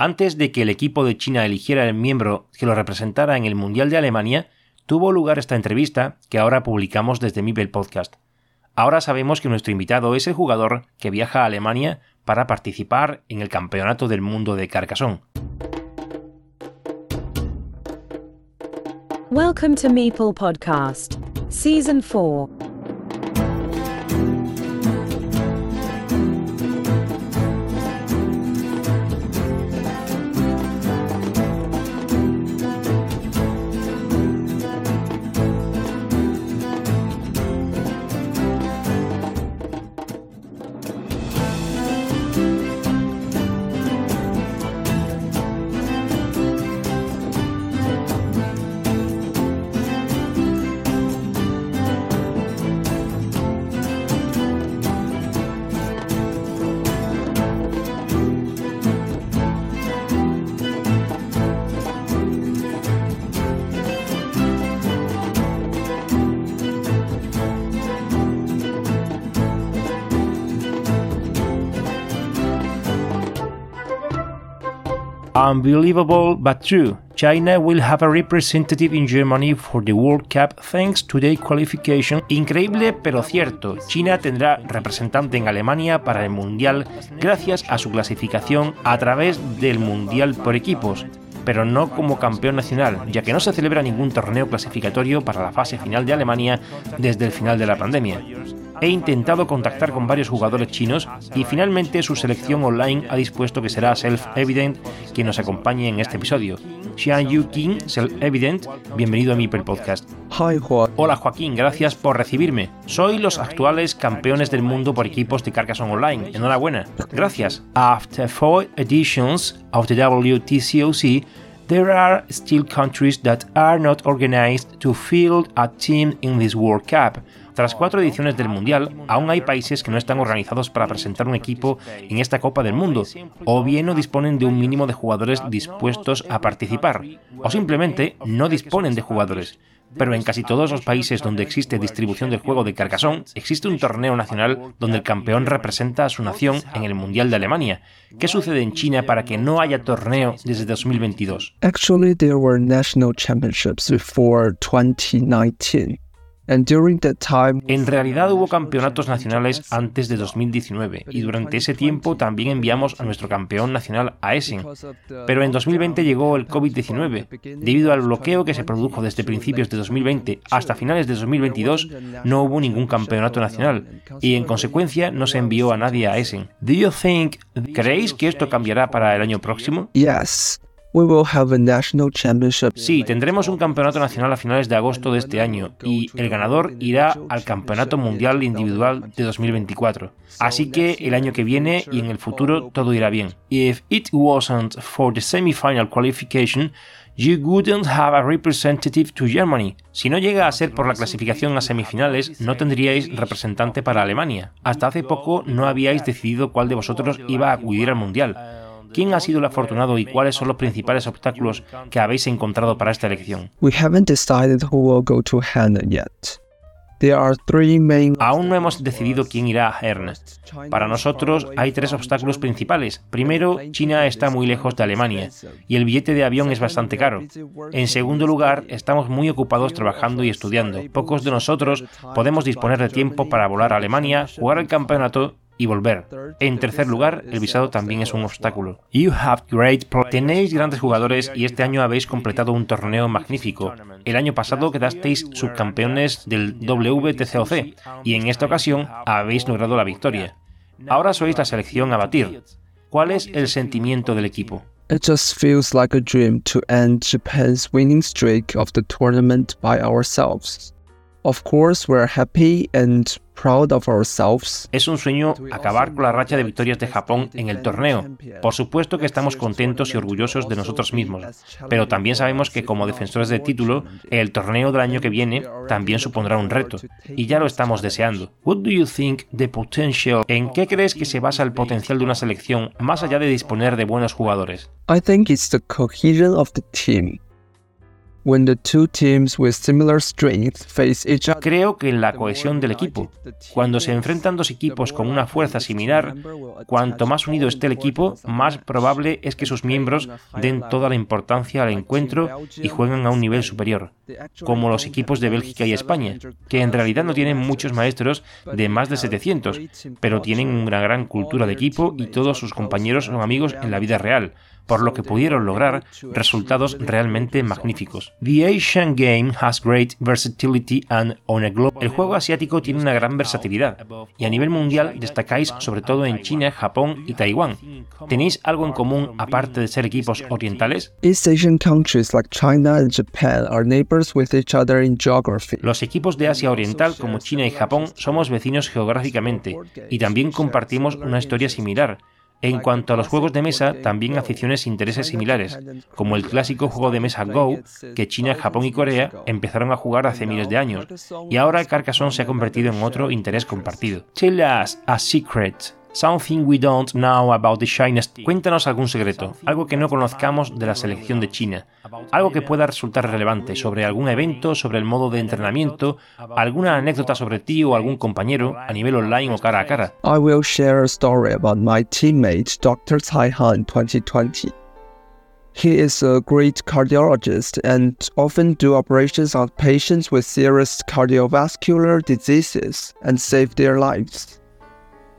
Antes de que el equipo de China eligiera el miembro que lo representara en el Mundial de Alemania, tuvo lugar esta entrevista que ahora publicamos desde Mibel Podcast. Ahora sabemos que nuestro invitado es el jugador que viaja a Alemania para participar en el Campeonato del Mundo de Carcassonne. Welcome to Meeple Podcast, Season 4. Unbelievable but true. China will have a representative in Germany for the World Cup thanks to their qualification. Increíble pero cierto. China tendrá representante en Alemania para el Mundial gracias a su clasificación a través del Mundial por equipos pero no como campeón nacional, ya que no se celebra ningún torneo clasificatorio para la fase final de Alemania desde el final de la pandemia. He intentado contactar con varios jugadores chinos y finalmente su selección online ha dispuesto que será Self-Evident quien nos acompañe en este episodio. Xian Yu King, Self-Evident, bienvenido a mi Podcast. Hola Joaquín, gracias por recibirme. Soy los actuales campeones del mundo por equipos de Carcassonne Online. Enhorabuena. Gracias. After four editions of the WTCOC, there are still countries that are not organized to field a team in this World Cup. Tras cuatro ediciones del Mundial, aún hay países que no están organizados para presentar un equipo en esta Copa del Mundo, o bien no disponen de un mínimo de jugadores dispuestos a participar, o simplemente no disponen de jugadores. Pero en casi todos los países donde existe distribución del juego de Carcassonne, existe un torneo nacional donde el campeón representa a su nación en el Mundial de Alemania. ¿Qué sucede en China para que no haya torneo desde 2022? Actually, there were national championships before 2019. En realidad hubo campeonatos nacionales antes de 2019 y durante ese tiempo también enviamos a nuestro campeón nacional a Essen. Pero en 2020 llegó el COVID-19. Debido al bloqueo que se produjo desde principios de 2020 hasta finales de 2022, no hubo ningún campeonato nacional y en consecuencia no se envió a nadie a Essen. Do you think, ¿Creéis que esto cambiará para el año próximo? Yes. Sí, tendremos un campeonato nacional a finales de agosto de este año y el ganador irá al Campeonato Mundial Individual de 2024. Así que el año que viene y en el futuro todo irá bien. If it wasn't for the semifinal qualification, you wouldn't have a representative to Germany. Si no llega a ser por la clasificación a semifinales, no tendríais representante para Alemania. Hasta hace poco no habíais decidido cuál de vosotros iba a acudir al Mundial. ¿Quién ha sido el afortunado y cuáles son los principales obstáculos que habéis encontrado para esta elección? Aún no hemos decidido quién irá a Herne. Para nosotros hay tres obstáculos principales. Primero, China está muy lejos de Alemania y el billete de avión es bastante caro. En segundo lugar, estamos muy ocupados trabajando y estudiando. Pocos de nosotros podemos disponer de tiempo para volar a Alemania, jugar el campeonato y volver. En tercer lugar, el visado también es un obstáculo. You have great Tenéis grandes jugadores y este año habéis completado un torneo magnífico. El año pasado quedasteis subcampeones del WTCOC y en esta ocasión habéis logrado la victoria. Ahora sois la selección a batir. ¿Cuál es el sentimiento del equipo? It just feels like a dream to end Japan's winning streak of the tournament by ourselves. Of course, we're happy and proud of ourselves. Es un sueño acabar con la racha de victorias de Japón en el torneo. Por supuesto que estamos contentos y orgullosos de nosotros mismos, pero también sabemos que como defensores de título, el torneo del año que viene también supondrá un reto, y ya lo estamos deseando. What do you think the potential? ¿En qué crees que se basa el potencial de una selección más allá de disponer de buenos jugadores? I think it's the cohesion of the team. When the two teams with similar strength face each other. Creo que en la cohesión del equipo. Cuando se enfrentan dos equipos con una fuerza similar, cuanto más unido esté el equipo, más probable es que sus miembros den toda la importancia al encuentro y jueguen a un nivel superior, como los equipos de Bélgica y España, que en realidad no tienen muchos maestros de más de 700, pero tienen una gran cultura de equipo y todos sus compañeros son amigos en la vida real, por lo que pudieron lograr resultados realmente magníficos. The Asian Game has great versatility and on a global. El juego asiático tiene una gran versatilidad y a nivel mundial destacáis sobre todo en China, Japón y Taiwán. ¿Tenéis algo en común aparte de ser equipos orientales? East Asian countries like China and Japan are neighbors with each other in geography. Los equipos de Asia Oriental como China y Japón somos vecinos geográficamente y también compartimos una historia similar. En cuanto a los juegos de mesa, también aficiones e intereses similares, como el clásico juego de mesa Go, que China, Japón y Corea empezaron a jugar hace miles de años, y ahora Carcassonne se ha convertido en otro interés compartido. Tell us a secret. Something we don't know about the China. Cuéntanos algún secreto, algo que no conozcamos de la selección de China, algo que pueda resultar relevante sobre algún evento, sobre el modo de entrenamiento, alguna anécdota sobre ti o algún compañero a nivel online o cara a cara. I will share a story about my teammate Dr. Tai Han 2020. He is a great cardiologist and often do operations on patients with serious cardiovascular diseases and save their lives.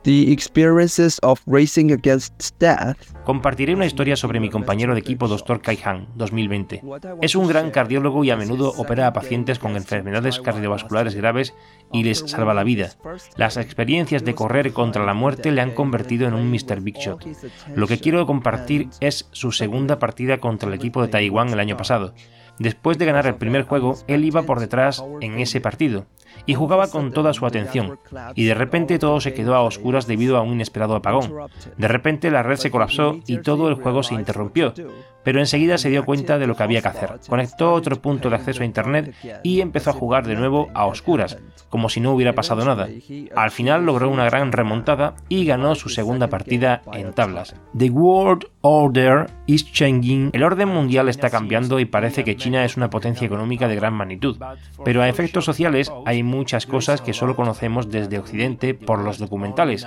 The experiences of racing against death. Compartiré una historia sobre mi compañero de equipo Dr. Kai Han 2020. Es un gran cardiólogo y a menudo opera a pacientes con enfermedades cardiovasculares graves y les salva la vida. Las experiencias de correr contra la muerte le han convertido en un Mr. Big Shot. Lo que quiero compartir es su segunda partida contra el equipo de Taiwán el año pasado. Después de ganar el primer juego, él iba por detrás en ese partido y jugaba con toda su atención, y de repente todo se quedó a oscuras debido a un inesperado apagón. De repente la red se colapsó y todo el juego se interrumpió, pero enseguida se dio cuenta de lo que había que hacer. Conectó otro punto de acceso a Internet y empezó a jugar de nuevo a oscuras, como si no hubiera pasado nada. Al final logró una gran remontada y ganó su segunda partida en tablas. The World Order is changing. El orden mundial está cambiando y parece que China es una potencia económica de gran magnitud, pero a efectos sociales hay muchas cosas que solo conocemos desde Occidente por los documentales.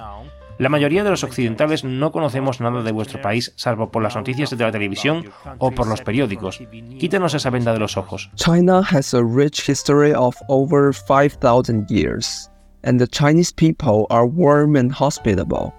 La mayoría de los occidentales no conocemos nada de vuestro país salvo por las noticias de la televisión o por los periódicos. Quítanos esa venda de los ojos. China has a rich history of over 5,000 years, and the Chinese people are warm and hospitable.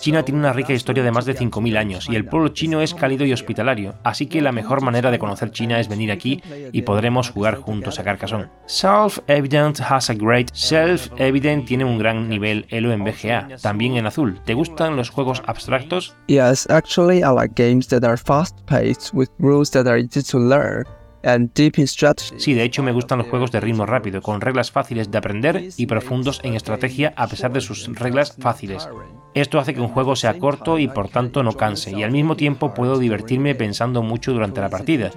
China tiene una rica historia de más de 5.000 años y el pueblo chino es cálido y hospitalario, así que la mejor manera de conocer China es venir aquí y podremos jugar juntos a Carcassonne. Self-Evident has a great Self-Evident tiene un gran nivel Elo en BGA, también en azul. ¿Te gustan los juegos abstractos? Yes, actually I like games that are fast-paced with rules that are easy to learn. And deep in strategy. Sí, de hecho me gustan los juegos de ritmo rápido, con reglas fáciles de aprender y profundos en estrategia a pesar de sus reglas fáciles. Esto hace que un juego sea corto y por tanto no canse, y al mismo tiempo puedo divertirme pensando mucho durante la partida.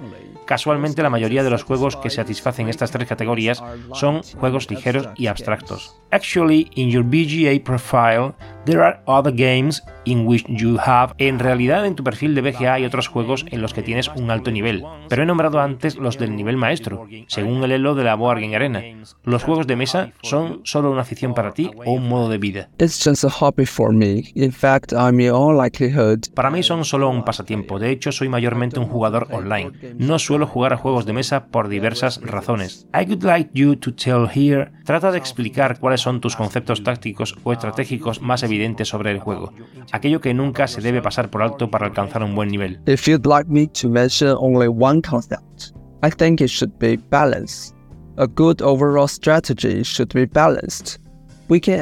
Casualmente la mayoría de los juegos que satisfacen estas tres categorías son juegos ligeros y abstractos. Actually, in your BGA profile, there are other games in which you have. En realidad, en tu perfil de BGA hay otros juegos en los que tienes un alto nivel, pero he nombrado antes los del nivel maestro, según el elo de la Board Game Arena. ¿Los juegos de mesa son solo una afición para ti o un modo de vida? It's just a hobby for me. In fact, I'm in all likelihood. Para mí son solo un pasatiempo. De hecho, soy mayormente un jugador online. No suelo jugar a juegos de mesa por diversas razones. I would like you to tell here. Trata de explicar cuáles son tus conceptos tácticos o estratégicos más evidentes sobre el juego. Aquello que nunca se debe pasar por alto para alcanzar un buen nivel. If you'd like me to mention only one concept, I think it should be balance. A good overall strategy should be balanced.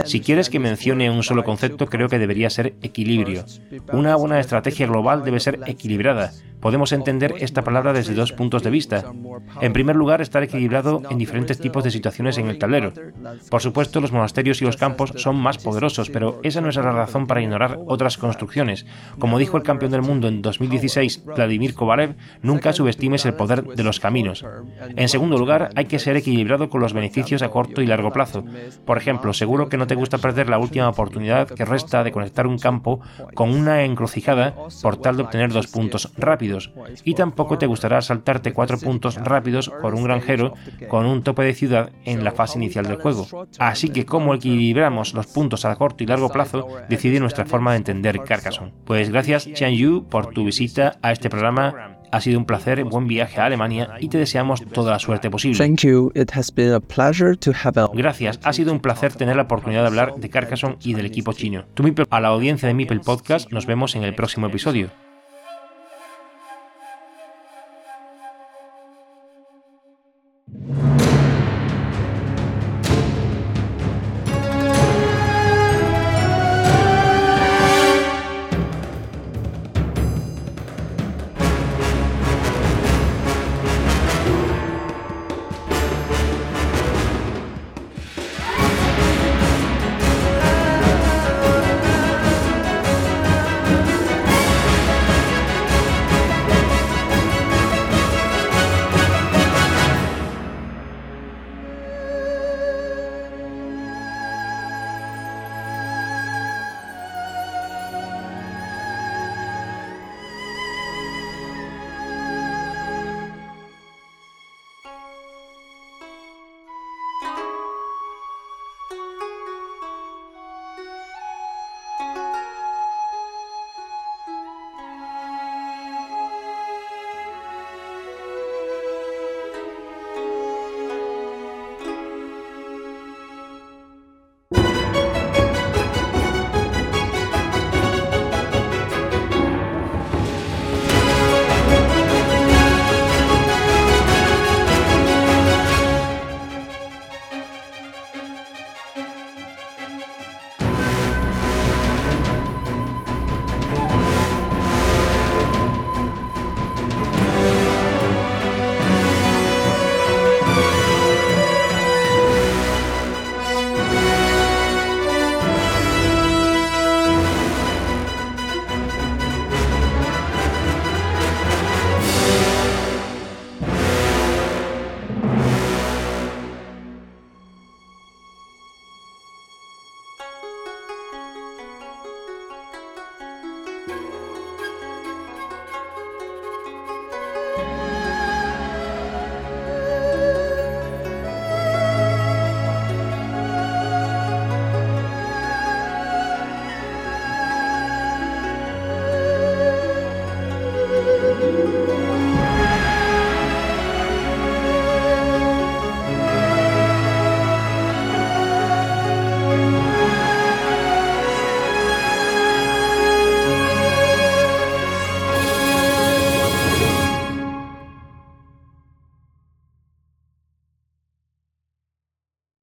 Si quieres que mencione un solo concepto, creo que debería ser equilibrio. Una buena estrategia global debe ser equilibrada. Podemos entender esta palabra desde dos puntos de vista. En primer lugar, estar equilibrado en diferentes tipos de situaciones en el tablero. Por supuesto, los monasterios y los campos son más poderosos, pero esa no es la razón para ignorar otras construcciones. Como dijo el campeón del mundo en 2016, Vladimir Kovalev, nunca subestimes el poder de los caminos. En segundo lugar, hay que ser equilibrado con los beneficios a corto y largo plazo. Por ejemplo, seguro que no te gusta perder la última oportunidad que resta de conectar un campo con una encrucijada por tal de obtener dos puntos rápidos. Rápidos, y tampoco te gustará saltarte cuatro puntos rápidos por un granjero con un tope de ciudad en la fase inicial del juego. Así que cómo equilibramos los puntos a corto y largo plazo decide nuestra forma de entender Carcassonne. Pues gracias Chen Yu por tu visita a este programa ha sido un placer, buen viaje a Alemania y te deseamos toda la suerte posible. Gracias, ha sido un placer tener la oportunidad de hablar de Carcassonne y del equipo chino. Tú, a la audiencia de Mipel Podcast, nos vemos en el próximo episodio.